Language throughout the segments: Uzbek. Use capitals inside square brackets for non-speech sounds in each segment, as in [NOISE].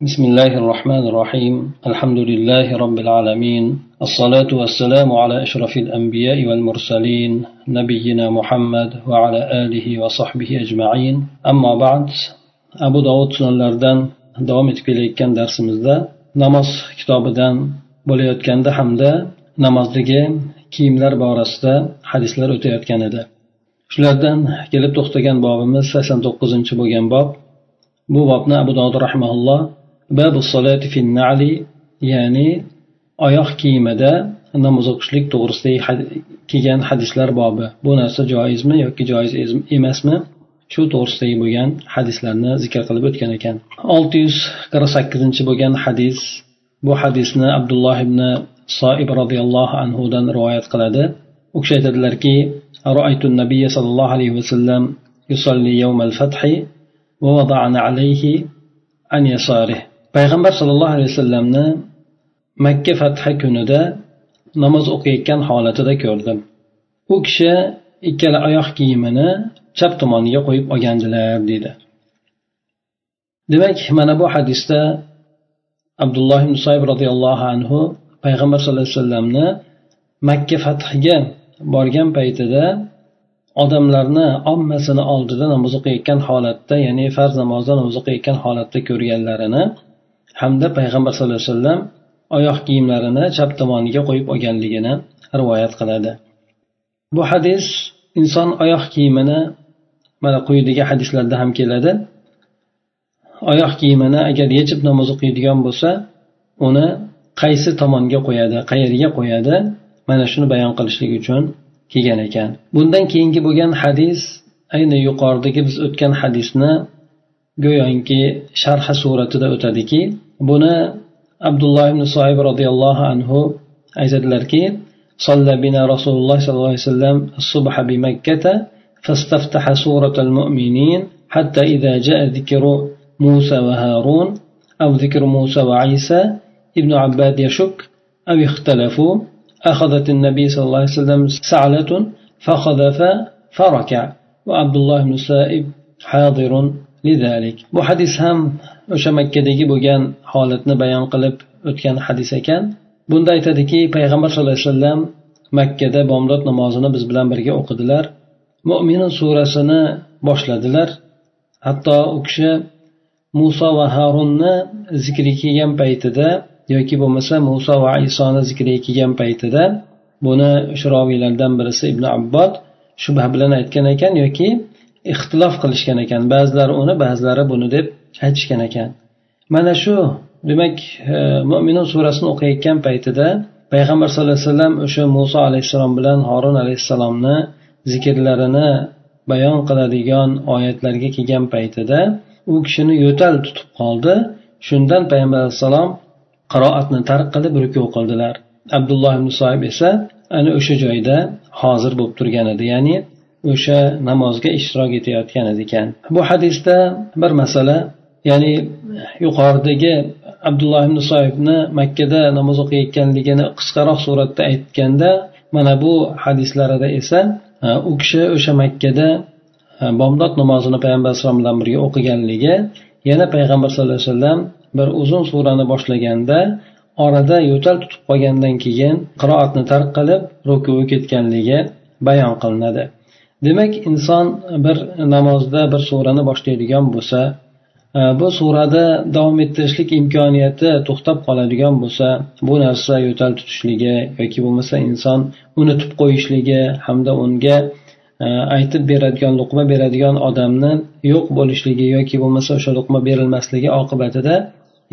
بسم الله الرحمن الرحيم الحمد لله رب العالمين الصلاة والسلام على أشرف الأنبياء والمرسلين نبينا محمد وعلى آله وصحبه أجمعين أما بعد أبو داود سنلردن davom etib kelayotgan darsimizda namoz kitobidan bo'layotganda hamda namozdagi kiyimlar borasida hadislar o'tayotgan edi shulardan kelib to'xtagan bobimiz sakson to'qqizinchi bo'lgan bob bu bobni abu dovud rahimaulloh babu solati fin nali ya'ni oyoq kiyimida namoz o'qishlik to'g'risidagi kelgan hadislar bobi bu narsa joizmi yoki joiz emasmi shu to'g'risidagi bo'lgan hadislarni zikr qilib o'tgan ekan olti yuz qirq sakkizinchi bo'lgan hadis bu hadisni abdulloh ibn soib roziyallohu anhudan rivoyat qiladi u kishi aytadilarki رأيت النبي صلى الله عليه وسلم يصلي يوم الفتح ووضعنا عليه عن يساره payg'ambar sollallohu alayhi vasallamni makka fathi kunida namoz o'qiyotgan holatida ko'rdim. U kishi ikkala oyoq kiyimini chap tomoniga qo'yib olgandilar deydi demak mana bu hadisda abdulloh ibn soyib roziyallohu anhu payg'ambar sallallohu alayhi vasallamni makka fathiga borgan paytida odamlarni ommasini oldida namoz o'qiyotgan holatda ya'ni farz namozda namoz o'qiyotgan holatda ko'rganlarini hamda payg'ambar sallallohu alayhi vasallam oyoq kiyimlarini chap tomoniga qo'yib olganligini rivoyat qiladi. Bu hadis inson oyoq kiyimini mana quyidagi hadislarda ham keladi. Oyoq kiyimini agar yechib namoz o'qiydigan bo'lsa uni qaysi tomonga qo'yadi qayerga qo'yadi mana shuni bayon qilishlik uchun kelgan ekan. Bundan keyingi bo'lgan hadis ayni yuqoridagi biz o'tgan hadisni go'yoki sharhi suratida o'tadiki buni abdulloh ibn soib roziyallohu anhu aytadilarki صلى بنا رسول الله صلى الله عليه وسلم الصبح بمكة فاستفتح سورة المؤمنين حتى إذا جاء ذكر موسى وهارون أو ذكر موسى وعيسى ابن عباد يشك أو اختلفوا أخذت النبي صلى الله عليه وسلم سعلة فخذف فركع وعبد الله بن سائب حاضر bu hadis ham o'sha makkadagi bo'lgan holatni bayon qilib o'tgan hadis ekan. Bunda aytadiki payg'ambar sallallohu alayhi vasallam makkada bomdod namozini biz bilan birga o'qidilar. Mo'minin surasini boshladilar. Hatto u kishi muso va harunni zikri kelgan paytida yoki bo'lmasa muso va isoni zikriga kelgan paytida buni shu roviylardan birisi ibn abbod shubha bilan aytgan ekan yoki ixtilof qilishgan ekan. Ba'zilari uni ba'zilari buni deb aytishgan ekan. Mana shu demak e, mo'minun surasini o'qiyotgan paytida payg'ambar sallallohu alayhi vasallam o'sha muso alayhissalom bilan horun alayhissalomni zikrlarini bayon qiladigan oyatlarga kelgan paytida u kishini yo'tal tutib qoldi. Shundan payg'ambar alayhissalom qiroatni tark qilib ruku qildilar. Abdulloh ibn soib esa ana o'sha joyda hozir bo'lib turgan edi. Ya'ni o'sha namozga ishtirok etayotgan ekan. Bu hadisda bir masala ya'ni yuqoridagi abdulloh ibn soibni makkada namoz o'qiyotganligini qisqaroq suratda aytganda mana bu hadislarida esa e, u kishi o'sha makkada e, bomdod namozini payg'ambar alayhisalom bilan birga o'qiganligi yana payg'ambar sallallohu alayhi vasallam bir uzun surani boshlaganda orada yo'tal tutib qolgandan keyin qiroatni tark qilib rukuga ketganligi bayon qilinadi. Demak inson bir namozda bir surani boshlaydigan bo'lsa e, bu surada davom ettirishlik imkoniyati to'xtab qoladigan bo'lsa bu narsa yo'tal tutishligi yoki bo'lmasa inson unutib qo'yishligi hamda unga e, aytib beradigan luqma beradigan odamni yo'q bo'lishligi yoki bo'lmasa o'sha luqma berilmasligi oqibatida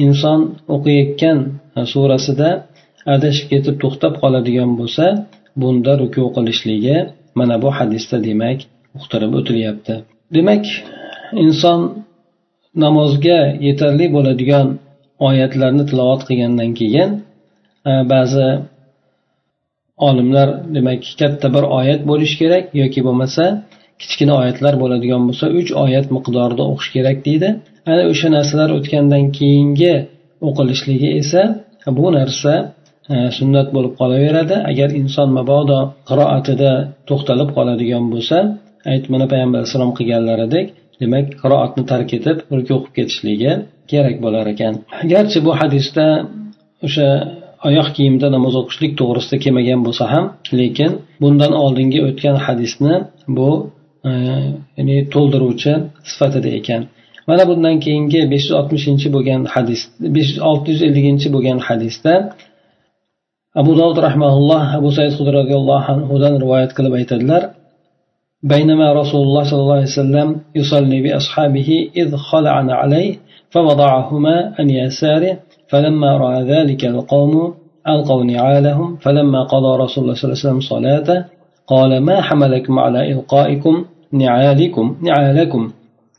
inson o'qiyotgan e, surasida adashib ketib to'xtab qoladigan bo'lsa bunda ruku qilishligi mana bu hadisda demak uqtirib o'tilyapti. Demak inson namozga yetarli bo'ladigan oyatlarni tilovat qilgandan keyin e, ba'zi olimlar demak katta bir oyat bo'lishi kerak yoki bo'lmasa kichkina oyatlar bo'ladigan bo'lsa uch oyat miqdorida o'qish kerak deydi. Ana o'sha narsalar o'tgandan keyingi o'qilishligi esa bu narsa E, sunnat bo'lib qolaveradi. Agar inson mabodo qiroatida to'xtalib qoladigan bo'lsa ayt mana payg'ambar alayhissalom qilganlaridek demak qiroatni tark etib ruku o'qib ketishligi kerak bo'lar ekan. Garchi bu hadisda o'sha oyoq kiyimda namoz o'qishlik to'g'risida kelmagan bo'lsa ham lekin bundan oldingi o'tgan hadisni bu e, ya'ni to'ldiruvchi sifatida ekan. Mana bundan keyingi besh yuz oltmishinchi bo'lgan hadis besh yuz olti yuz elliginchi bo'lgan hadisda abu dovud rahmaulloh abu said hudri roziyallohu anhudan rivoyat qilib aytadilar. بينما رسول الله صلى الله عليه وسلم يصلي بأصحابه إذ خلعنا عليه فوضعهما عن يساره فلما رأى ذلك القوم ألقوا نعالهم فلما قضى رسول الله صلى الله عليه وسلم صلاته قال ما حملكم على إلقائكم نعالكم نعالكم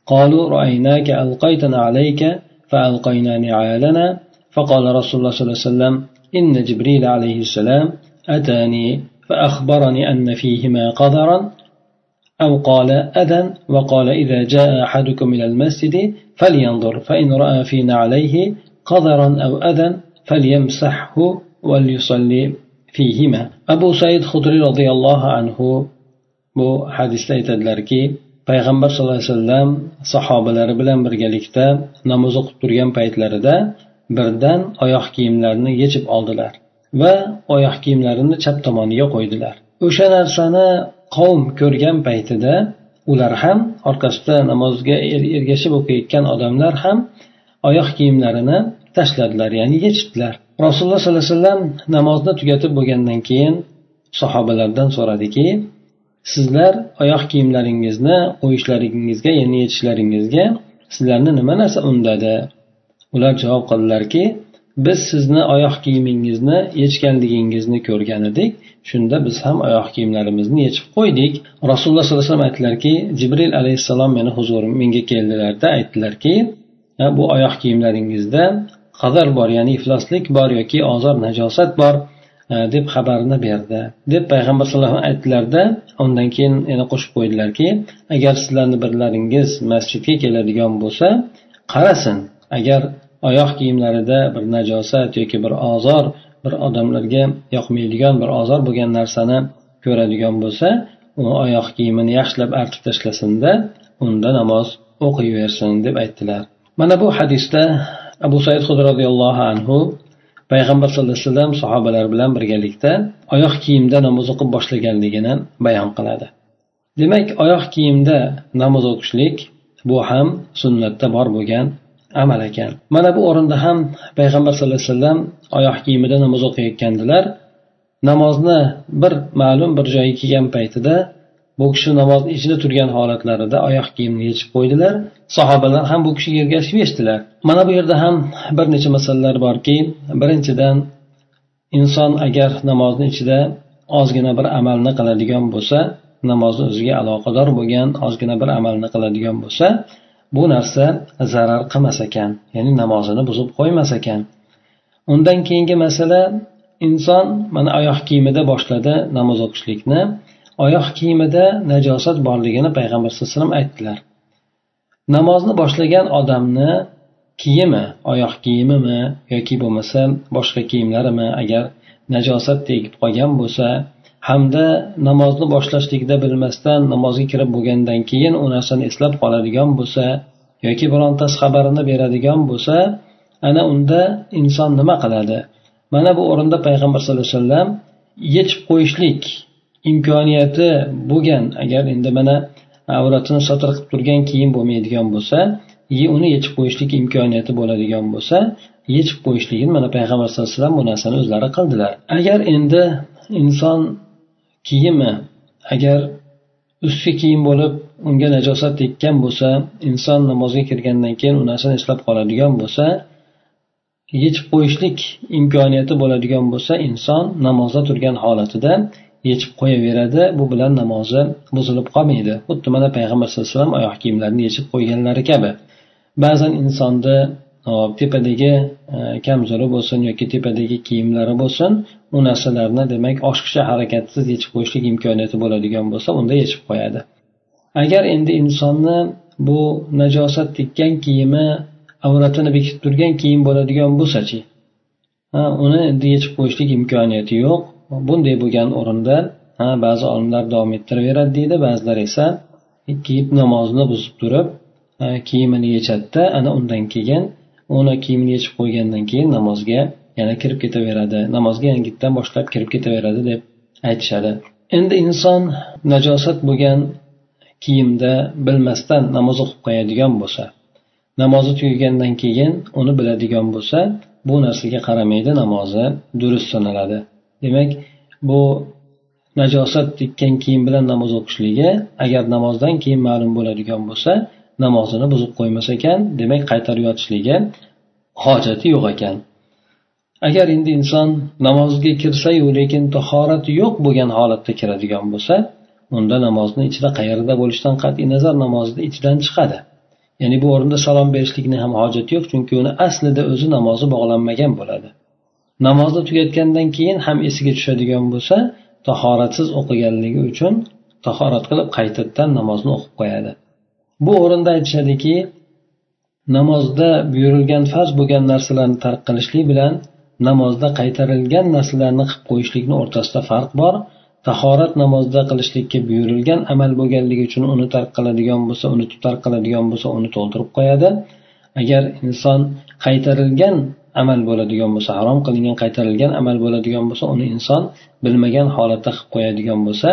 قالوا رأيناك ألقيتنا عليك فألقينا نعالنا فقال رسول الله صلى الله عليه وسلم إن جبريل عليه السلام أتاني فأخبرني أن فيهما قدرا أو قال أذى وقال إذا جاء أحدكم إلى المسجد فلينظر فإن رأى في نعليه قدرا أو أذى فليمسحه وليصلي فيهما. أبو سعيد خضري رضي الله عنه bu hadisda aytadilarki payg'ambar sallallohu alayhi vasallam sahobalari bilan birgalikda namoz o'qib turgan paytlarida birdan oyoq kiyimlarini yechib oldilar va oyoq kiyimlarini chap tomoniga qo'ydilar. O'sha narsani qavm ko'rgan paytida ular ham orqasida namozga er-, ergashib o'qiyotgan odamlar ham oyoq kiyimlarini tashladilar ya'ni yechibdilar rasululloh sollallohu alayhi vasallam namozni tugatib bo'lgandan keyin sahobalardan so'radiki sizlar oyoq kiyimlaringizni qo'yishlaringizga ya'ni yechishlaringizga sizlarni nima narsa undadi? Ular javob qildilarki biz sizni oyoq kiyimingizni yechganligingizni ko'rgan edik shunda biz ham oyoq kiyimlarimizni yechib qo'ydik. Rasululloh sollallohu alayhi vasallam aytdilarki jibril alayhissalom meni huzurim menga keldilarda aytdilarki bu oyoq kiyimlaringizda qadar bor ya'ni ifloslik bor yoki ozor najosat bor e, deb xabarini berdi. Deb payg'ambar sallallohu alayhi vasallam aytdilarda undan keyin yana qo'shib qo'ydilarki agar sizlarni birlaringiz masjidga keladigan bo'lsa qarasin agar oyoq kiyimlarida bir najosat yoki bir ozor bir odamlarga yoqmaydigan bir ozor bo'lgan narsani ko'radigan bo'lsa u oyoq kiyimini yaxshilab artib tashlasinda unda namoz o'qiyversin deb aytdilar. Mana bu hadisda abu said hud roziyallohu anhu payg'ambar sallallohu alayhi vasallam sahobalar bilan birgalikda oyoq kiyimda namoz o'qib boshlaganligini bayon qiladi. Demak oyoq kiyimda namoz o'qishlik bu ham sunnatda bor bo'lgan amal ekan. Mana bu o'rinda ham payg'ambar sallallohu alayhi vasallam oyoq kiyimida namoz o'qiyotgandilar. Namozni bir ma'lum bir joyga kelgan paytida bu kishi namozni ichida turgan holatlarida oyoq kiyimini yechib qo'ydilar. Sahobalar ham bu kishiga ergashib yechdilar mana bu yerda ham bir necha masalalar borki birinchidan inson agar namozni ichida ozgina bir amalni qiladigan bo'lsa namozni o'ziga aloqador bo'lgan ozgina bir amalni qiladigan bo'lsa bu narsa zarar qilmas ekan ya'ni namozini buzib qo'ymas ekan undan keyingi masala inson mana oyoq kiyimida boshladi namoz o'qishlikni. Oyoq kiyimida najosat borligini payg'ambar sallallohu alayhi vasallam aytdilar. Namozni boshlagan odamni kiyimi oyoq kiyimimi yoki bo'lmasa boshqa kiyimlarimi agar najosat tegib qolgan bo'lsa hamda namozni boshlashlikda bilmasdan namozga kirib bo'lgandan keyin u narsani eslab qoladigan bo'lsa yoki birontasi xabarini beradigan bo'lsa ana unda inson nima qiladi? Mana bu o'rinda payg'ambar sallallohu alayhi vasallam yechib qo'yishlik imkoniyati bo'lgan agar endi mana avratini satr qilib turgan kiyim bo'lmaydigan bo'lsa uni yechib qo'yishlik imkoniyati bo'ladigan bo'lsa yechib qo'yishligini mana payg'ambar sallallohu alayhi vasallam bu narsani o'zlari qildilar. Agar endi inson kiyimi agar ustki kiyim bo'lib unga najosat tekkan bo'lsa inson namozga kirgandan keyin u narsani eslab qoladigan bo'lsa yechib qo'yishlik imkoniyati bo'ladigan bo'lsa inson namozda turgan holatida yechib qo'yaveradi. Bu bilan namozi buzilib qolmaydi. Xuddi mana payg'ambar sallallohu alayhi vasallam oyoq kiyimlarini yechib qo'yganlari kabi. Ba'zan insonni tepadagi e, kamzuli bo'lsin yoki tepadagi kiyimlari bo'lsin u narsalarni demak oshiqcha harakatsiz yechib qo'yishlik imkoniyati bo'ladigan bo'lsa unda yechib qo'yadi. Agar endi insonni bu najosat tekkan kiyimi avratini bekitib turgan kiyim bo'ladigan bo'lsachi uni endi yechib qo'yishlik imkoniyati yo'q. Bunday bo'lgan o'rinda ha ba'zi olimlar davom ettiraveradi deydi ba'zilar esa kiyib namozni buzib turib kiyimini yechadida ana undan keyin uni kiyimini yechib qo'ygandan keyin namozga yana kirib ketaveradi. Namozga yangitdan boshlab kirib ketaveradi deb aytishadi. Endi inson najosat bo'lgan kiyimda bilmasdan namoz o'qib qo'yadigan bo'lsa namozi tugagandan keyin uni biladigan bo'lsa bu narsaga qaramaydi namozi durust sanaladi. Demak bu najosat tekkan kiyim bilan namoz o'qishligi agar namozdan keyin ma'lum bo'ladigan bo'lsa namozini buzib qo'ymas ekan demak qaytarib yotishligi hojati yo'q ekan. Agar endi inson namozga kirsayu lekin tahorati yo'q bo'lgan holatda kiradigan bo'lsa unda namozni ichida qayerda bo'lishidan qat'iy nazar namozni ichidan chiqadi. Ya'ni bu o'rinda salom berishlikni ham hojati yo'q chunki uni aslida o'zi namozi bog'lanmagan bo'ladi. Namozni tugatgandan keyin ham esiga tushadigan bo'lsa tahoratsiz o'qiganligi uchun tahorat qilib qaytadan namozni o'qib qo'yadi. Bu o'rinda aytishadiki namozda buyurilgan farz bo'lgan narsalarni tark qilishlik bilan namozda qaytarilgan narsalarni qilib qo'yishlikni o'rtasida farq bor. Tahorat namozda qilishlikka buyurilgan amal bo'lganligi uchun uni tark qiladigan bo'lsa unutib tark qiladigan bo'lsa uni to'ldirib qo'yadi. Agar inson qaytarilgan amal bo'ladigan bo'lsa harom qilingan qaytarilgan amal bo'ladigan bo'lsa uni inson bilmagan holatda qilib qo'yadigan bo'lsa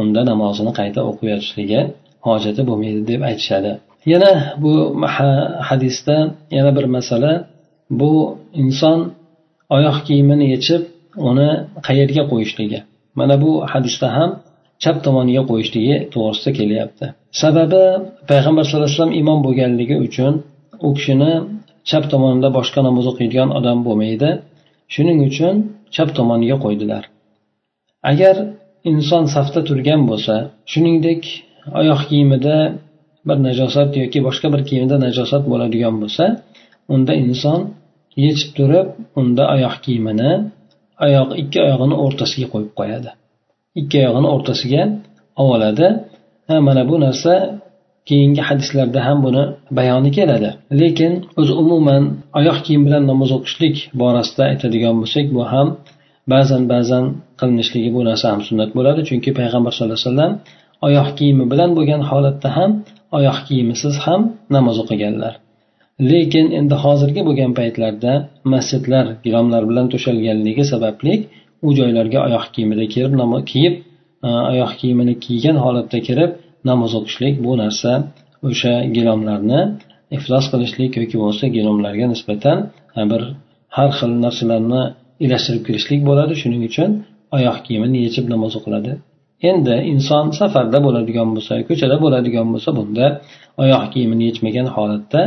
unda namozini qayta o'qib yotishligi hojati bo'lmaydi deb aytishadi. Yana bu hadisda yana bir masala. Bu inson oyoq kiyimini yechib uni qayerga qo'yishligi. Mana bu hadisda ham chap tomoniga qo'yishligi to'g'risida kelyapti. Sababi payg'ambar sallallohu alayhi vasallam imom bo'lganligi uchun u kishini chap tomonida boshqa namoz o'qiydigan odam bo'lmaydi. Shuning uchun chap tomoniga qo'ydilar. Agar inson safda turgan bo'lsa shuningdek oyoq kiyimida bir najosat yoki boshqa bir kiyimda najosat bo'ladigan bo'lsa unda inson yechib turib unda oyoq kiyimini oyoq ikki oyog'ini o'rtasiga qo'yib qo'yadi. Ikki oyog'ini o'rtasiga oladi. Mana bu narsa keyingi hadislarda ham buni bayoni keladi. Lekin o'zi umuman oyoq kiyim bilan namoz o'qishlik borasida aytadigan bo'lsak bu ham ba'zan ba'zan qilinishligi bu narsa ham sunnat bo'ladi. Chunki payg'ambar sallallohu alayhi vasallam oyoq kiyimi bilan bo'lgan holatda ham oyoq kiyimisiz ham namoz o'qiganlar. Lekin endi hozirgi bo'lgan paytlarda masjidlar gilomlar bilan to'shalganligi sababli u joylarga oyoq kiyimida kirib kiyib oyoq kiyimini kiygan holatda kirib namoz o'qishlik bu narsa o'sha gilomlarni iflos qilishlik yoki bo'lmasa gilomlarga nisbatan bir har xil narsalarni ilashtirib kirishlik bo'ladi. Shuning uchun oyoq kiyimini yechib namoz o'qiladi. Endi inson safarda bo'ladigan bo'lsa ko'chada bo'ladigan bo'lsa bunda oyoq kiyimini yechmagan holatda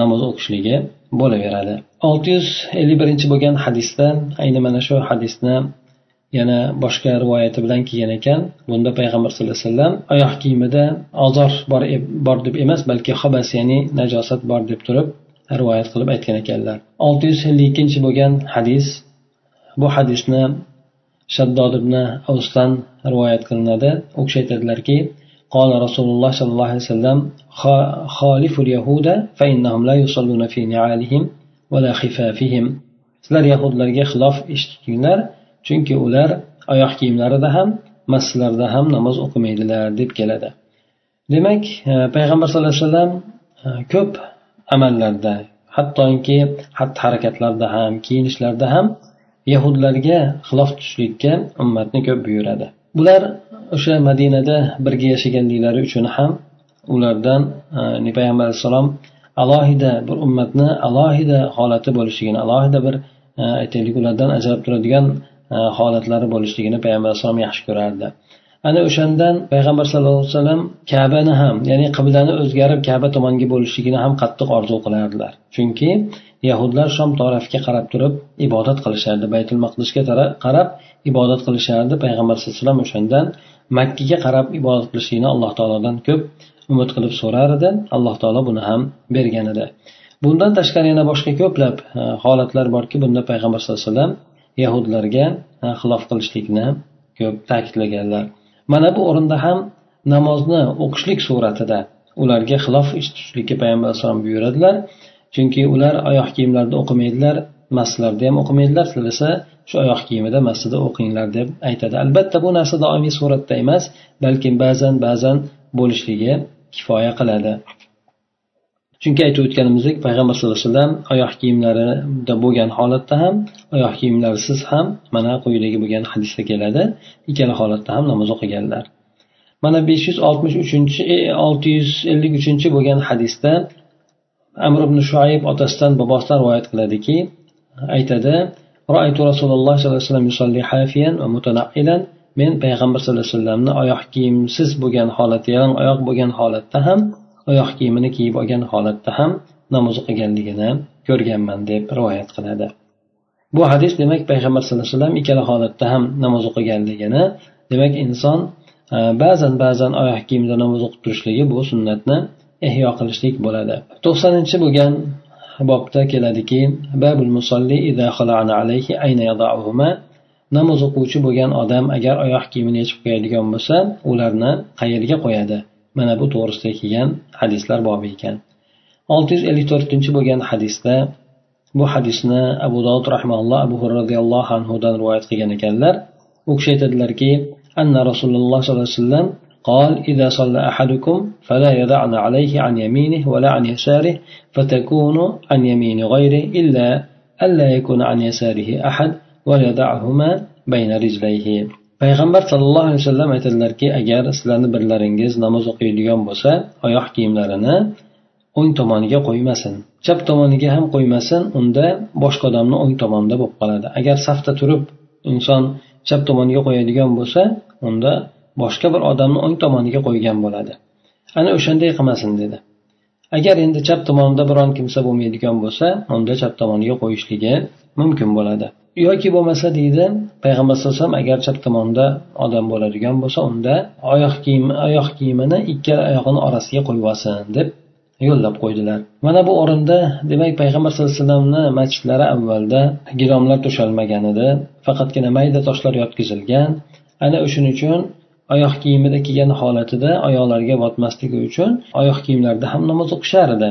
namoz o'qishligi bo'laveradi. Olti yuz ellik birinchi bo'lgan hadisda ayni mana shu hadisni yana boshqa rivoyati bilan kelgan ekan. Bunda payg'ambar sallallohu alayhi vasallam oyoq kiyimida ozor bor, e-, bor deb emas balki xobas ya'ni najosat bor deb turib rivoyat qilib aytgan ekanlar. Olti yuz ellik ikkinchi bo'lgan hadis bu hadisni shaddod ibn avsdan rivoyat qilinadi u kishi aytadilarki قال رسول الله صلى الله عليه وسلم خالف اليهود فإنهم لا يصلون في نعالهم ولا خفافهم sizlar yahudlarga xilof ish tutinglar chunki ular oyoq kiyimlarida ham masjidlarda ham namoz o'qimaydilar deb keladi demak e, payg'ambar sallallohu alayhi vasallam e, ko'p amallarda hattoki xatti harakatlarda ham kiyinishlarda ham yahudlarga xilof tushishlikka ummatni ko'p buyuradi. Bular o'sha madinada birga yashaganliklari uchun ham ulardan e, payg'ambar alayhissalom alohida bir ummatni alohida holati bo'lishligini alohida bir e, aytaylik ulardan ajralib turadigan e, holatlari bo'lishligini payg'ambar alayhissalom yaxshi ko'rardi. Ana o'shandan payg'ambar sallallohu alayhi vasallam kabani ham ya'ni qiblani o'zgarib kaba tomonga bo'lishligini ham qattiq orzu qilardilar. Chunki yahudlar shom tarafga qarab turib ibodat qilishardi baytul maqdisga qarab ibodat qilishardi. Payg'ambar sallallohu alayhi vasallam o'shandan makkaga qarab ibodat qilishlikni alloh taolodan ko'p umid qilib so'rar edi. Alloh taolo buni ham bergan edi. Bundan tashqari yana boshqa ko'plab e, holatlar borki bunda payg'ambar sallallohu alayhi vasallam yahudlarga e, xilof qilishlikni ko'p ta'kidlaganlar. Mana bu o'rinda ham namozni o'qishlik suratida ularga xilof ish tutishlikka payg'ambar alayhisalom buyuradilar. Chunki ular oyoq kiyimlarida o'qimaydilar masjidlarda ham o'qimaydilar. Tilasa shu oyoq kiyimida masjidda o'qinglar deb aytadi. Albatta bu narsa doimiy suratda emas balkim ba'zan ba'zan bo'lishligi kifoya qiladi. Chunki aytib o'tganimizdek payg'ambar sallallohu alayhi vasallam oyoq kiyimlarida bo'lgan holatda ham oyoq kiyimlarsiz ham mana quyidagi bo'lgan hadisda keladi. Ikkala holatda ham namoz o'qiganlar. Mana besh yuz oltmish uchinchi e, olti yuz ellik uchinchi bo'lgan hadisda amr ibn shuayb otasidan bobosidan rivoyat qiladiki aytadi rasululloh sollallohu alayhi vasallam men payg'ambar sallallohu alayhi vasallamni oyoq kiyimsiz bo'lgan holatda yalang oyoq bo'lgan holatda ham oyoq kiyimini kiyib olgan holatda ham namoz o'qiganligini ko'rganman deb rivoyat qiladi. Bu hadis demak payg'ambar sallallohu alayhi vasallam ikkala holatda ham namoz o'qiganligini demak inson e, ba'zan ba'zan oyoq kiyimda namoz o'qib turishligi bu sunnatni ehyo qilishlik bo'ladi. To'qsoninchi bo'lgan bobda keladiki babul musolli alayhi ayna namoz o'quvchi bo'lgan odam agar oyoq kiyimini yechib qo'yadigan bo'lsa ularni qayerga qo'yadi? mana bu to'g'risida kelgan hadislar bobi ekan olti yuz ellik to'rtinchi bo'lgan hadisda bu hadisni abu dovud rahmaulloh abu hurra roziyallohu anhudan rivoyat qilgan ekanlar u kishi aytadilarki anna rasululloh sollallohu alayhi vasallam قال إذا صلى أحدكم فلا يدعن عليه عن يمينه ولا عن يساره فتكون عن يمين غيره إلا ألا يكون عن يساره أحد وليدعهما بين رجليه payg'ambar sallallohu alayhi vasallam aytadilarki agar sizlarni birlaringiz namoz o'qiydigan bo'lsa oyoq kiyimlarini o'ng tomoniga qo'ymasin. Chap tomoniga ham qo'ymasin unda boshqa odamni o'ng tomonida bo'lib qoladi. Agar safda turib inson chap tomoniga qo'yadigan bo'lsa unda boshqa bir odamni o'ng tomoniga qo'ygan bo'ladi. Ana o'shanday qilmasin dedi. Agar endi chap tomonida biron kimsa bo'lmaydigan bo'lsa unda chap tomoniga qo'yishligi mumkin bo'ladi. Yoki bo'lmasa deydi payg'ambar sallallohu alayhi vasallam agar chap tomonda odam bo'ladigan bo'lsa unda oyoq kiyim oyoq kiyimini ikkala oyog'ini orasiga qo'yib olsin deb yo'llab qo'ydilar. Mana bu o'rinda demak payg'ambar sallallohu alayhi vasallamni masjidlari avvalda gilomlar to'shalmagan edi faqatgina mayda toshlar yotqizilgan. Ana o'shaning uchun oyoq kiyimida kiygan holatida oyoqlariga botmasligi uchun oyoq kiyimlarida ham namoz o'qishar edi.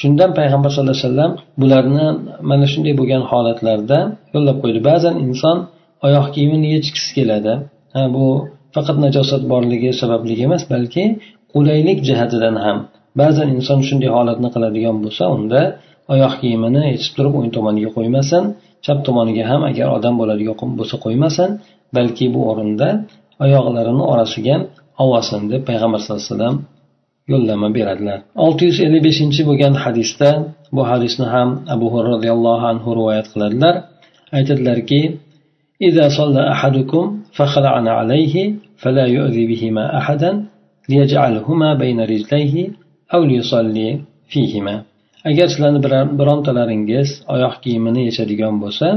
Shundan payg'ambar sallallohu alayhi vasallam bularni mana shunday bo'lgan holatlarda yo'llab qo'ydi. Ba'zan inson oyoq kiyimini yechgisi keladi. Ha bu faqat najosat borligi sababli emas balki qulaylik jihatidan ham. Ba'zan inson shunday holatni qiladigan bo'lsa unda oyoq kiyimini yechib turib o'ng tomoniga qo'ymasin. Chap tomoniga ham agar odam bo'ladigan bo'lsa qo'ymasin balki bu o'rinda oyoqlarini orasiga olsin deb payg'ambar sallallohu alayhi vasallam yo'llanma beradilar olti yuz ellik beshinchi bo'lgan hadisda bu hadisni ham abu hurra roziyallohu anhu rivoyat qiladilar aytadilarki إذا صلى أحدكم فخلعنا عليه فلا يؤذي بهما أحدا ليجعلهما بين رجليه أو ليصلي فيهما agar sizlarni birontalaringiz oyoq kiyimini yechadigan bo'lsa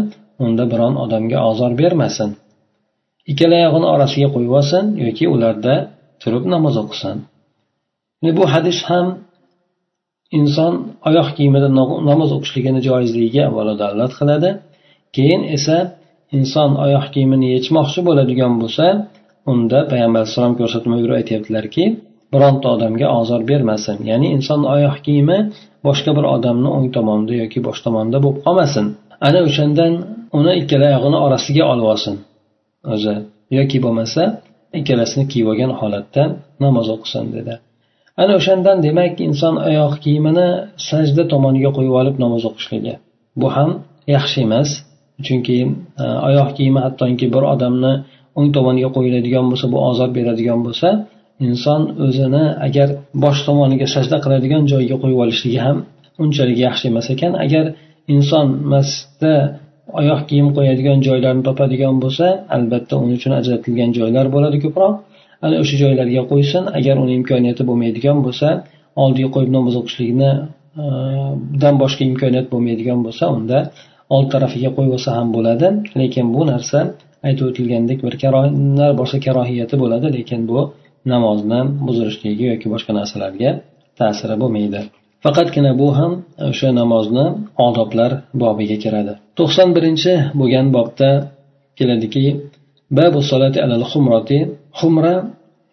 unda biron odamga ozor bermasin ikkala oyog'ini orasiga qo'yib olsin yoki ularda turib namoz o'qisin Bu hadis ham inson oyoq kiyimida namoz o'qishligini joizligiga avvalo dalolat qiladi. Keyin esa inson oyoq kiyimini yechmoqchi bo'ladigan bo'lsa unda payg'ambar alayhissalom ko'rsatma buyurib aytyaptilarki bironta odamga ozor bermasin. Ya'ni inson oyoq kiyimi boshqa bir odamni o'ng tomonida yoki bosh tomonida bo'lib qolmasin. Ana o'shandan uni ikkala oyog'ini orasiga olib olsin. O'zi yoki bo'lmasa ikkalasini kiyib olgan holatda namoz o'qisin dedi. Ana o'shandan demak inson oyoq kiyimini sajda tomoniga qo'yib olib namoz o'qishligi. Bu ham yaxshi emas chunki e, oyoq kiyimi hattoki bir odamni o'ng tomoniga qo'yiladigan bo'lsa bu ozor beradigan bo'lsa inson o'zini agar bosh tomoniga sajda qiladigan joyiga qo'yib olishligi ham unchalik yaxshi emas ekan. Agar inson masjidda oyoq kiyim qo'yadigan joylarni topadigan bo'lsa albatta uning uchun ajratilgan joylar bo'ladi ko'proq. Ana o'sha joylarga qo'ysin. Agar uni imkoniyati bo'lmaydigan bo'lsa oldiga qo'yib namoz o'qishlikni e, dan boshqa imkoniyat bo'lmaydigan bo'lsa unda old tarafiga qo'yib olsa ham bo'ladi. Lekin bu narsa aytib o'tilgandek bir boshqa karohiyati bo'ladi. Lekin bu namozni buzilishligiga yoki boshqa narsalarga ta'siri bo'lmaydi. Faqatgina bu ham o'sha namozni odoblar bobiga kiradi. To'qson birinchi bo'lgan bobda keladiki babu solati alal xumrati xumra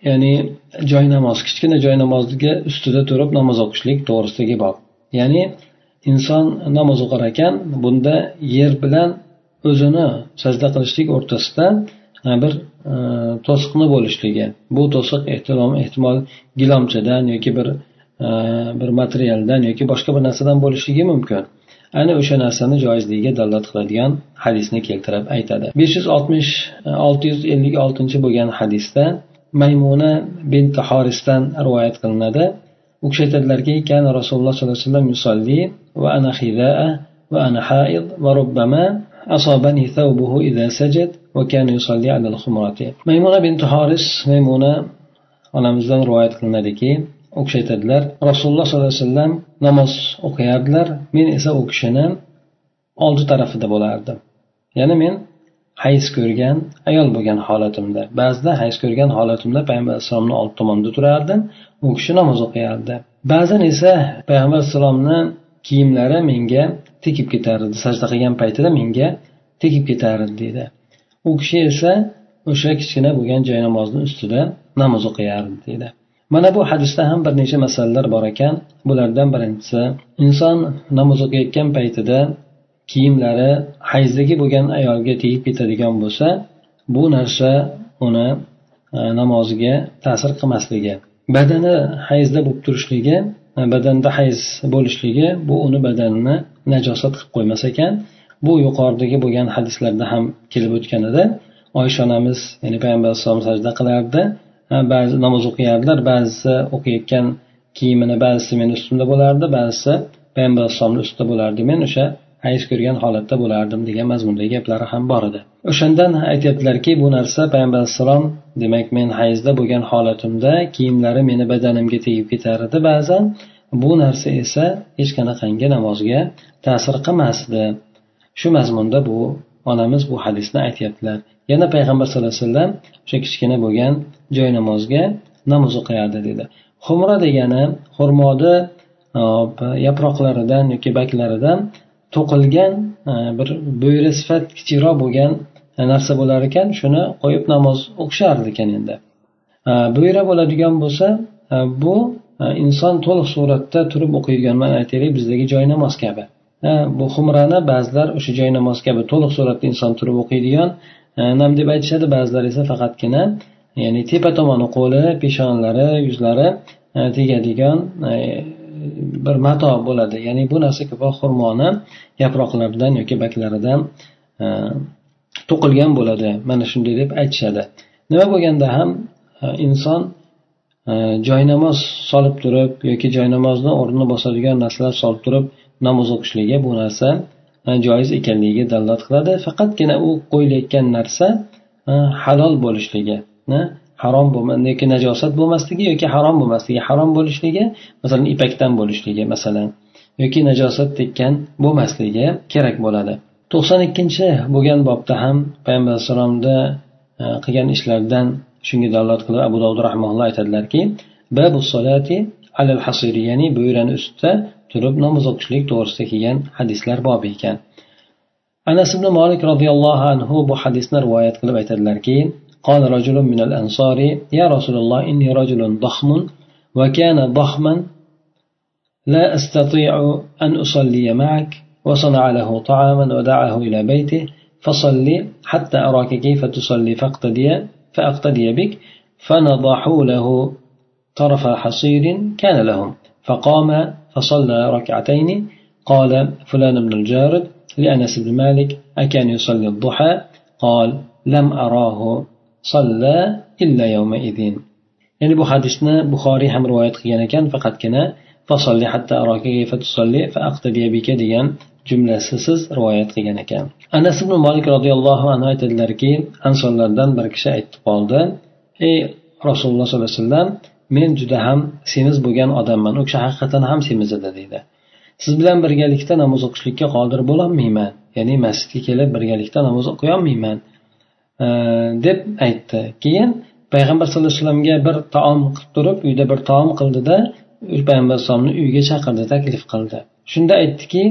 ya'ni joy namoz kichkina joy namozga ustida turib namoz o'qishlik to'g'risidagi bob. Ya'ni inson namoz o'qir ekan bunda yer bilan o'zini sajda qilishlik o'rtasida bir e, to'siqni bo'lishligi. Bu to'siq ehtimol ehtimol gilomchadan yoki bir e, bir materialdan yoki boshqa bir narsadan bo'lishligi mumkin. ana o'sha narsani joizligiga dalolat qiladigan hadisni keltirib aytadi besh yuz oltmish olti yuz ellik oltinchi bo'lgan hadisda maymuna bint horisdan rivoyat qilinadi u kishi aytadilarki kan rasululloh sollallohu alayhi vasallam yusolli va ana hidaa va ana haid va rubbama أصابني ثوبه إذا سجد وكان يصلي على الخمرة maymuna bint horis maymuna onamizdan rivoyat qilinadiki u kishi aytadilar rasululloh sollallohu alayhi vasallam namoz o'qiyardilar. Men esa u kishini oldi tarafida bo'lardim. Ya'ni men hayz ko'rgan ayol bo'lgan holatimda ba'zida hayz ko'rgan holatimda payg'ambar alayhissalomni old tomonida turardim u kishi namoz o'qiyardi. Ba'zan esa payg'ambar alayhissalomni kiyimlari menga tekib ketardi sajda qilgan paytida menga tegib ketardi deydi u kishi esa o'sha kichkina bo'lgan joy namozni ustida namoz o'qiyardi deydi mana bu hadisda ham bir necha masalalar bor ekan. Bulardan birinchisi inson namoz o'qiyotgan paytida kiyimlari hayzdagi bo'lgan ayolga tegib ketadigan bo'lsa bu narsa uni e, namoziga ta'sir qilmasligi badani hayzda bo'lib turishligi e, badanda hayz bo'lishligi bu uni badanini najosat qilib qo'ymas ekan. Bu yuqoridagi bo'lgan hadislarda ham kelib o'tgan edi. Oysha onamiz ya'ni payg'ambar alayhisalom sajda qilardi. Ba'zi namoz o'qiyardilar ba'zisi o'qiyotgan kiyimini ba'zisi meni ustimda bo'lardi ba'zisi payg'ambar alayhissalomni ustida bo'lardi. Men o'sha hayz ko'rgan holatda bo'lardim degan mazmundagi gaplari ham bor edi. O'shandan aytyaptilarki bu narsa payg'ambar alayhissalom demak men hayzda bo'lgan holatimda kiyimlari meni badanimga tegib ketar edi. Ba'zan bu narsa esa hech qanaqangi namozga ta'sir qilmasdi. Shu mazmunda bu onamiz bu hadisni aytyaptilar. Yana payg'ambar sallallohu alayhi vasallam o'sha kichkina bo'lgan joy namozga namoz o'qiyardi dedi. Xumra degani xurmoni e, yaproqlaridan yoki baklaridan to'qilgan e, bir bo'yra sifat kichikroq bo'lgan narsa bo'lar ekan shuni qo'yib namoz o'qishardi ekan endi. E, bo'yra bo'ladigan bo'lsa bu inson to'liq suratda turib o'qiydigan mana aytaylik bizdagi joy namoz kabi bu xumrani ba'zilar o'sha joy namoz kabi to'liq suratda inson turib o'qiydigan nam deb aytishadi ba'zilar esa faqatgina ya'ni tepa tomoni qo'li peshonalari yuzlari tegadigan e, bir mato bo'ladi. Ya'ni bu narsa ko'proq xurmoni yaproqlaridan yoki baklaridan to'qilgan bo'ladi. Mana shunday deb aytishadi. Nima bo'lganda ham inson joynamoz solib turib yoki joynamozni o'rnini bosadigan narsalar solib turib namoz o'qishligi bu narsa joiz ekanligiga dalolat qiladi. Faqatgina u qo'yilayotgan narsa halol bo'lishligi harom yoki najosat bo'lmasligi yoki harom bo'lmasligi harom bo'lishligi masalan ipakdan bo'lishligi masalan yoki najosat tekkan bo'lmasligi kerak bo'ladi. To'qson ikkinchi bo'lgan bobda ham payg'ambar alayhissalomni qilgan ishlaridan shunga dalolat qilib abu dovud rahmaulloh aytadilarki babu solati alal hasiri ya'ni bo'yrani ustida turib namoz o'qishlik to'g'risida kelgan hadislar bobi ekan. Anas ibn molik roziyallohu anhu bu hadisni rivoyat qilib aytadilarki قال رجل من الأنصار يا رسول الله إني رجل ضخم وكان ضخما لا أستطيع أن أصلي معك وصنع له طعاما ودعاه إلى بيته فصل حتى أراك كيف تصلي فاقتدي فأقتدي بك فنضحوا له طرف حصير كان لهم فقام فصلى ركعتين قال فلان بن الجارد لأنس بن مالك أكان يصلي الضحى قال لم أراه صلى إلا يومئذ ya'ni bu hadisni buxoriy ham rivoyat qilgan ekan faqatgina fasolli hatta degan jumlasisiz rivoyat qilgan ekan anas ibn molik roziyallohu anhu aytadilarki ansonlardan bir kishi aytib qoldi ey rasululloh sollallohu alayhi vasallam men juda ham semiz bo'lgan odamman. U kishi haqiqatdan ham semiz edi deydi. Siz bilan birgalikda namoz o'qishlikka qodir bo'lolmayman. Ya'ni masjidga kelib birgalikda namoz o'qiyolmayman e, deb aytdi. Keyin payg'ambar sallallohu alayhi vasallamga bir taom qilib turib uyda bir taom qildida payg'ambar alayhisalomni uyiga chaqirdi taklif qildi. Shunda aytdiki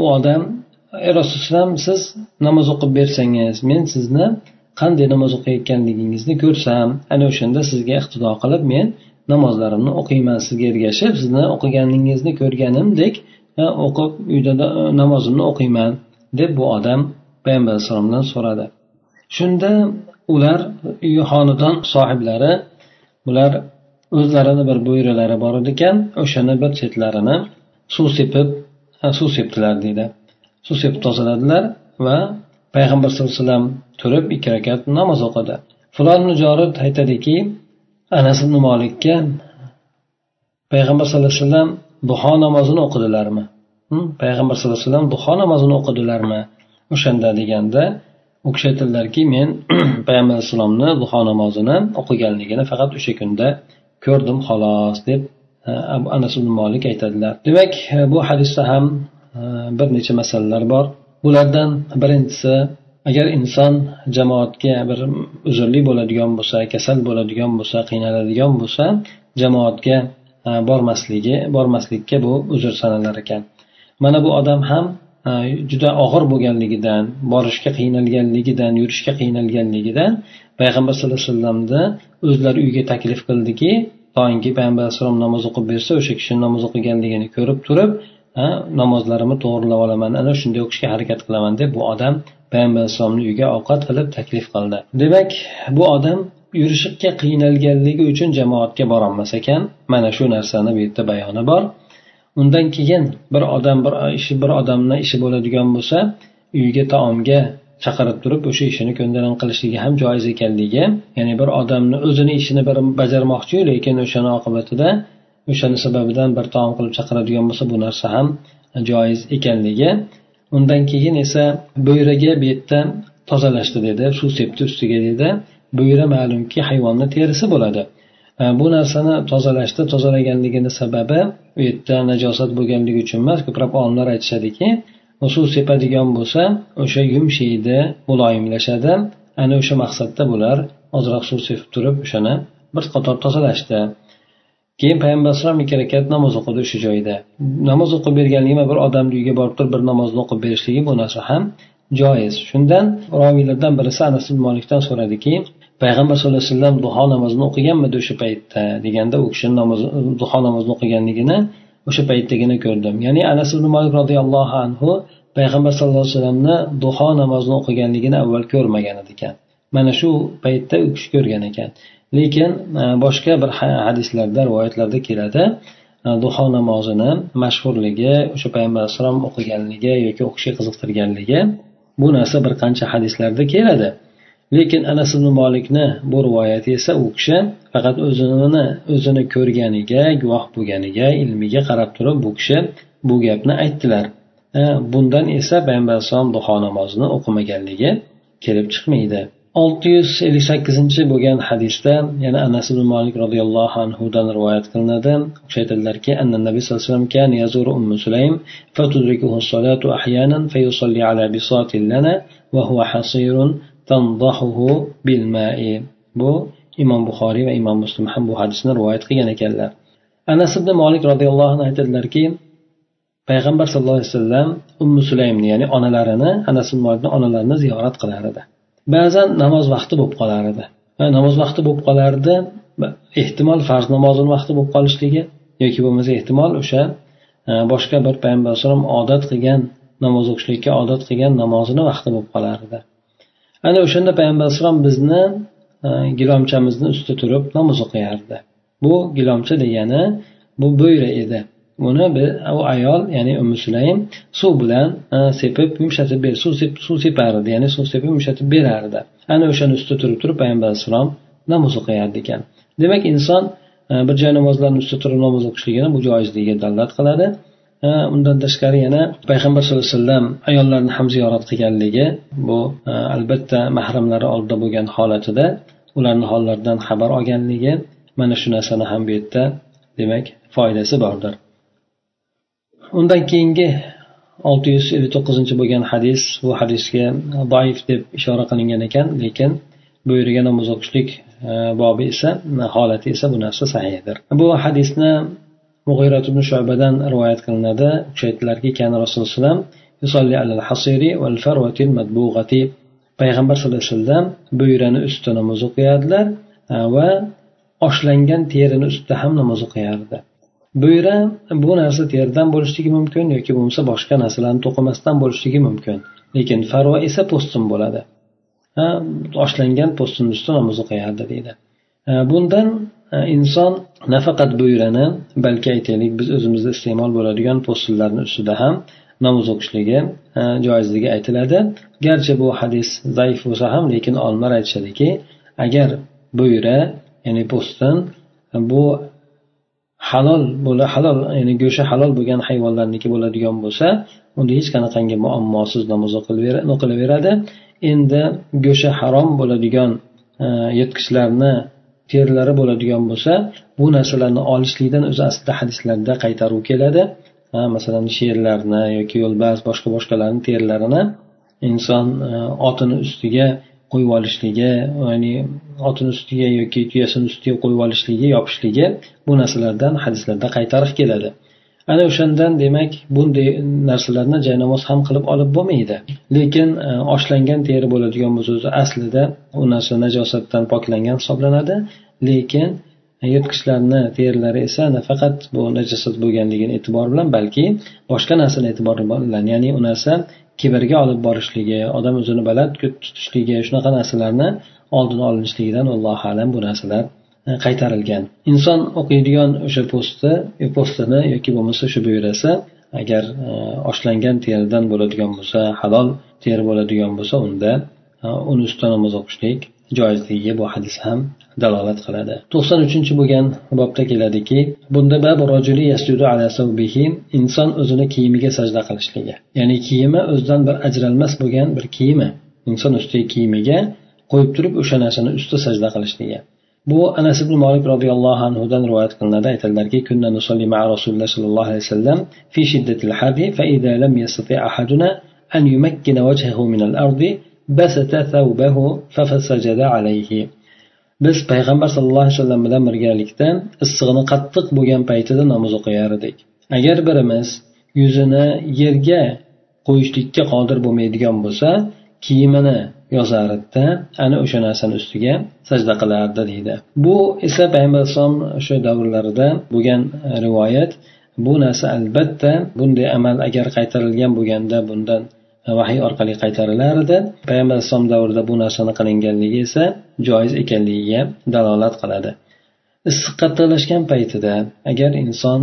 u odam ey rasululloh siz namoz o'qib bersangiz men sizni qanday namoz o'qiyotganligingizni ko'rsam ana o'shanda sizga iqtido qilib men namozlarimni o'qiyman sizga ergashib sizni o'qiganingizni ko'rganimdek o'qib uyda namozimni o'qiyman deb bu odam payg'ambar alayhissalomdan so'radi. Shunda ular uy xonadon sohiblari bular o'zlarini bir bo'yralari bor ekan o'shani bir chetlarini suv sepib suv sepdilar deydi. Suv sepib tozaladilar va payg'ambar sallallohu alayhi vasallam turib ikki rakat namoz o'qidi. Fulon mujorid aytadiki anas ibn molikka payg'ambar sallallohu alayhi vasallam duho namozini o'qidilarmi? Payg'ambar sallallohu alayhi vasallam duho namozini o'qidilarmi? O'shanda deganda u kishi aytadilarki men [CLEARS THROAT] payg'ambar alayhissalomni duho namozini o'qiganligini faqat o'sha kunda ko'rdim xolos deb anas ibn molik aytadilar. Demak bu hadisda ham bir necha masalalar bor. Bulardan birinchisi agar inson jamoatga bir uzrli bo'ladigan bo'lsa kasal bo'ladigan bo'lsa qiynaladigan bo'lsa jamoatga e, bormasligi bormaslikka bu uzr sanalar ekan. Mana bu odam ham e, juda og'ir bo'lganligidan borishga qiynalganligidan yurishga qiynalganligidan payg'ambar sallallohu alayhi vasallamni o'zlari uyga taklif qildiki toinki payg'ambar alayhissalom namoz o'qib bersa o'sha kishini namoz o'qiganligini ko'rib turib e, namozlarimni to'g'irlab olaman ana shunday o'qishga harakat qilaman deb bu odam payg'ambar alayhissalomni uyiga ovqat qilib taklif qildi. Demak bu odam yurishga qiynalganligi uchun jamoatga borolmas ekan. Mana shu narsani bu yerda bayoni bor. Undan keyin bir odam bir ishi bir odamni ishi bo'ladigan bo'lsa uyiga taomga chaqirib turib o'sha ishini ko'ndalang qilishligi ham joiz ekanligi ya'ni bir odamni o'zini ishini bir bajarmoqchiyu lekin o'shani oqibatida o'shani sababidan bir taom qilib chaqiradigan bo'lsa bu narsa ham joiz ekanligi. Undan keyin esa bo'yraga bu yerda tozalashdi dedi suv sepdi ustiga dedi. Bo'yra ma'lumki hayvonni terisi bo'ladi. E, bu narsani tozalashda tozalaganligini sababi u yerda najosat bo'lganligi uchun emas ko'plab olimlar aytishadiki suv sepadigan bo'lsa o'sha yumshaydi muloyimlashadi. Ana o'sha maqsadda bular ozroq suv sepib turib o'shani bir qator tozalashdi. Keyin payg'ambar alayhisalom ikki rakat namoz o'qidi o'sha joyda namoz o'qib berganligi bir odamni uyiga borib turib bir namozni o'qib berishligi bu narsa ham joiz. Shundan roviylardan birisi anas ibn molikdan so'radiki payg'ambar sallallohu alayhi vasallam duho namozini o'qiganmidi o'sha paytda? deganda u kishini namoz duho namozini o'qiganligini o'sha paytdagina ko'rdim. Ya'ni anas ibn molik roziyallohu anhu payg'ambar sallallohu alayhi vasallamni duho namozini o'qiganligini avval ko'rmagan ekan. Mana shu paytda u kishi ko'rgan ekan. Lekin e, boshqa bir hadislarda rivoyatlarda keladi. E, duho namozini mashhurligi o'sha payg'ambar alayhissalom o'qiganligi yoki o'qishga qiziqtirganligi bu narsa bir qancha hadislarda keladi. Lekin anas ibn molikni bu rivoyati esa u kishi faqat o'zini o'zini ko'rganiga guvoh bo'lganiga ilmiga qarab turib bu kishi bu gapni aytdilar. E, bundan esa payg'ambar alayhissalom duho namozini o'qimaganligi kelib chiqmaydi. olti yuz ellik sakkizinchi bo'lgan hadisda yana anas ibn molik roziyallohu anhudan rivoyat qilinadi u kishi aytadilarki anna nabiy sallallohu alayhi vasallam كان يزور أم سليم فتدركه الصلاة أحيانا فيصلي على بساط لنا وهو حصير tandahuhu bil mai bu imom buxoriy va imom muslim ham bu hadisni rivoyat qilgan ekanlar anas ibn molik roziyallohu anhu aytadilarki payg'ambar sallallohu alayhi vasallam ummu sulaymni ya'ni onalarini anas ibn molikni onalarini ziyorat qilar edi Ba'zan namoz vaqti bo'lib qolar edi. Namoz vaqti bo'lib qolardi ehtimol farz namozini vaqti bo'lib qolishligi yoki bo'lmasa ehtimol o'sha boshqa bir payg'ambar alayhisalom odat qilgan namoz o'qishlikka odat qilgan namozini vaqti bo'lib qolar edi. Ana o'shanda payg'ambar alayhissalom bizni gilomchamizni ustida turib namoz o'qiyardi. Bu gilomcha degani bu bo'yra edi. Uni u ayol ya'ni umi sulaym suv bilan e, sepib yumshatib ber suv suv separdi ya'ni suv sepib yumshatib berardi. Ana o'shani ustida turib turib payg'ambar alayhissalom namoz o'qiyardi ekan. Demak inson e, bir joy namozlarni ustida turib namoz o'qishligini bu joizligiga dalolat qiladi. E, undan tashqari yana payg'ambar sallallohu alayhi vasallam ayollarni ham ziyorat qilganligi bu albatta mahramlari oldida bo'lgan holatida ularni hollaridan xabar olganligi mana shu narsani ham bu yerda demak foydasi bordir. Undan keyingi olti yuz ellik to'qqizinchi bo'lgan hadis bu hadisga doif deb ishora qilingan ekan lekin bu yerga namoz o'qishlik e, bobi esa holati esa bu narsa sahiydir bu hadisni mug'irat ibn shubadan rivoyat qilinadi. U kishi aytdilarki rasululloh payg'ambar sallallohu alayhi vasallam bo'yrani ustida namoz o'qiyardilar e, va oshlangan terini ustida ham namoz o'qiyardi. Bo'yra bu narsa teridan bo'lishligi mumkin yoki bo'lmasa boshqa narsalarni to'qimasdan bo'lishligi mumkin. Lekin farva esa po'stin bo'ladi. Oshlangan po'stinni ustida namoz o'qiyardi deydi. Bundan inson nafaqat buyurani balki aytaylik biz o'zimizda iste'mol bo'ladigan po'stinlarni ustida ham namoz o'qishligi joizligi aytiladi. Garchi bu hadis zaif bo'lsa ham lekin olimlar aytishadiki agar buyra ya'ni po'stin bu halol bo'la halol ya'ni go'shti halol bo'lgan hayvonlarniki bo'ladigan bo'lsa unda hech qanaqangi muammosiz namoz o'qilaveradi. Endi go'shti harom bo'ladigan e, yirtqichlarni terilari bo'ladigan bo'lsa bu narsalarni olishlikdan o'zi aslida hadislarda qaytaruv keladi. Masalan sherlarni yoki yo'lbars boshqa boshqalarni terilarini inson e, otini ustiga qo'yib olishligi ya'ni otini ustiga yoki tuyasini ustiga qo'yib olishligi yopishligi bu narsalardan hadislarda qaytariq keladi. Ana o'shandan demak bunday narsalarni jaynamoz ham qilib olib bo'lmaydi. Lekin e, oshlangan teri bo'ladigan bo'lsa o'zi aslida u narsa najosatdan poklangan hisoblanadi. Lekin e, yirtqichlarni terilari esa nafaqat bu najosat bo'lganligini e'tibor bilan balki boshqa narsani e'tibor bilan ya'ni u narsa kibrga olib borishligi odam o'zini baland tutishligi shunaqa narsalarni oldini olinishligidan allohu alam bu narsalar e, qaytarilgan. Inson o'qiydigan o'sha posti e, postini yoki bo'lmasa shu buyurasi agar e, oshlangan teridan bo'ladigan bo'lsa halol teri bo'ladigan bo'lsa unda uni ustida namoz o'qishlik joizligiga bu hadis ham dalolat qiladi. To'qson uchinchi bo'lgan bobda keladiki bunda inson o'zini kiyimiga sajda qilishligi. Ya'ni kiyimi o'zidan bir ajralmas bo'lgan bir kiyimi. Inson ustidagi kiyimiga qo'yib turib o'sha narsani ustida sajda qilishligi. Bu anas ibn molik roziyallohu anhudan rivoyat qilinadi. Aytadilarki kunna nusolli ma rasululloh sollallohu alayhi vasallam fi shiddatil harri fa idza lam yastati ahaduna an yumakkina wajhahu min al-ardi basata thawbahu fa fasajada alayhi. Biz payg'ambar sallallohu alayhi vasallam bilan birgalikda issig'ini qattiq bo'lgan paytida namoz o'qiyar edik. Agar birimiz yuzini yerga qo'yishlikka qodir bo'lmaydigan bo'lsa kiyimini yozardida ana o'sha narsani ustiga sajda qilardi deydi. Bu esa payg'ambar alayhisalom o'sha davrlarida bo'lgan rivoyat. Bu narsa albatta bunday amal agar qaytarilgan bo'lganda bundan vahiy orqali qaytarilar edi payg'ambar alayhisalom davrida bu narsani qilinganligi esa joiz ekanligiga dalolat qiladi. Issiq qattiqlashgan paytida agar inson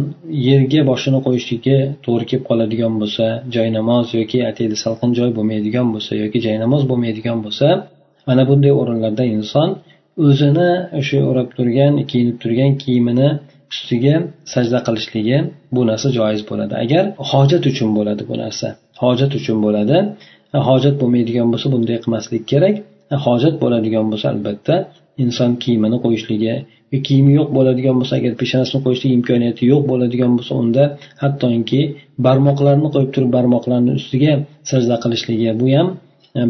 yerga boshini qo'yishligi to'g'ri kelib qoladigan bo'lsa joynamoz yoki ataydi salqin joy bo'lmaydigan bo'lsa yoki joynamoz bo'lmaydigan bo'lsa mana bunday o'rinlarda inson o'zini o'sha o'rab turgan kiyinib turgan kiyimini ustiga sajda qilishligi bu narsa joiz bo'ladi. Agar hojat uchun bo'ladi bu narsa. Hojat uchun bo'ladi. E, hojat bo'lmaydigan bo'lsa bunday qilmaslik kerak. E, hojat bo'ladigan bo'lsa albatta inson kiyimini qo'yishligi e, kiyimi yo'q bo'ladigan bo'lsa agar peshonasini qo'yishlik imkoniyati yo'q bo'ladigan bo'lsa unda hattoki barmoqlarini qo'yib turib barmoqlarni ustiga sajda qilishligi bu ham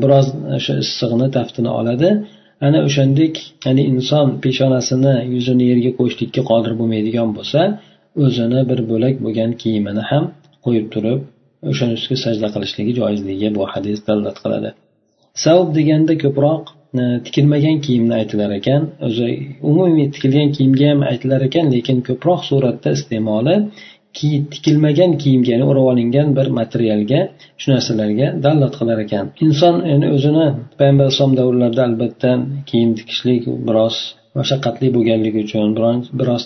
biroz o'sha issig'ini taftini oladi. Ana o'shandek ya'ni inson peshonasini yuzini yerga qo'yishlikka qodir bo'lmaydigan bo'lsa o'zini bir bo'lak bo'lgan kiyimini ham qo'yib turib o'shani ustiga sajda qilishligi joizligiga bu hadis dalolat qiladi. Savb deganda ko'proq e, tikilmagan kiyimni aytilar ekan o'zi umumiy tikilgan kiyimga ham aytilar ekan lekin ko'proq suratda iste'moli tikilmagan kiyimga ya'ni o'rab olingan bir materialga shu narsalarga dalolat qilar ekan. Inson yani o'zini payg'ambar alayhisalom davrlarida albatta kiyim tikishlik biroz mashaqqatli bo'lganligi uchun biroz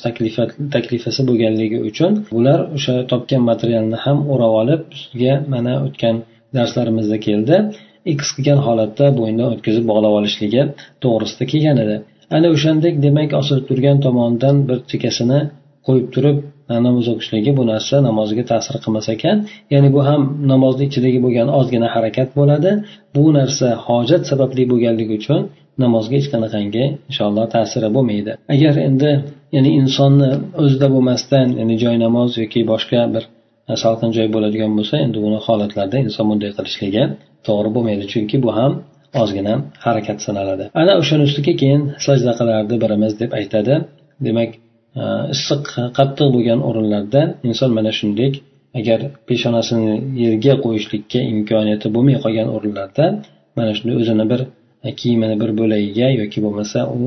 taklifasi bo'lganligi uchun ular o'sha topgan materialni ham o'rab olib ustiga mana o'tgan darslarimizda keldi. X qilgan holatda bo'ynidan o'tkazib bog'lab olishligi to'g'risida kelgan edi. Ana o'shandek demak osilib turgan tomonidan bir chekkasini qo'yib turib namoz o'qishligi bu narsa namozga ta'sir qilmas ekan. Ya'ni bu ham namozni ichidagi bo'lgan ozgina harakat bo'ladi. Bu narsa hojat sababli bo'lganligi uchun namozga hech qanaqangi inshaalloh ta'siri bo'lmaydi. Agar endi ya'ni insonni o'zida bo'lmasdan ya'ni joy namoz yoki boshqa bir salqin joy bo'ladigan bo'lsa endi buni holatlarda inson bunday qilishligi to'g'ri bo'lmaydi. Chunki bu ham ozgina harakat sanaladi. Ana o'shani ustiga keyin sajda qilardi birimiz deb aytadi. Demak e, issiq qattiq bo'lgan o'rinlarda inson mana shunday agar peshonasini yerga qo'yishlikka imkoniyati bo'lmay qolgan o'rinlarda mana shunday o'zini bir kiyimini bir bo'lagiga yoki bo'lmasa u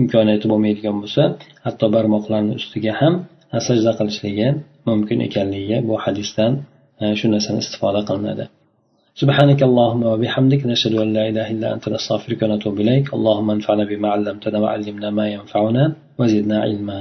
imkoniyati bo'lmaydigan bo'lsa hatto barmoqlarni ustiga ham sajda qilishligi mumkin ekanligiga bu hadisdan shu narsani istifoda qilinadi سبحانك اللهم وبحمدك نشهد أن لا إله إلا أنت نستغفرك ونتوب إليك اللهم انفعنا بما علمتنا وعلمنا ما ينفعنا وزدنا علما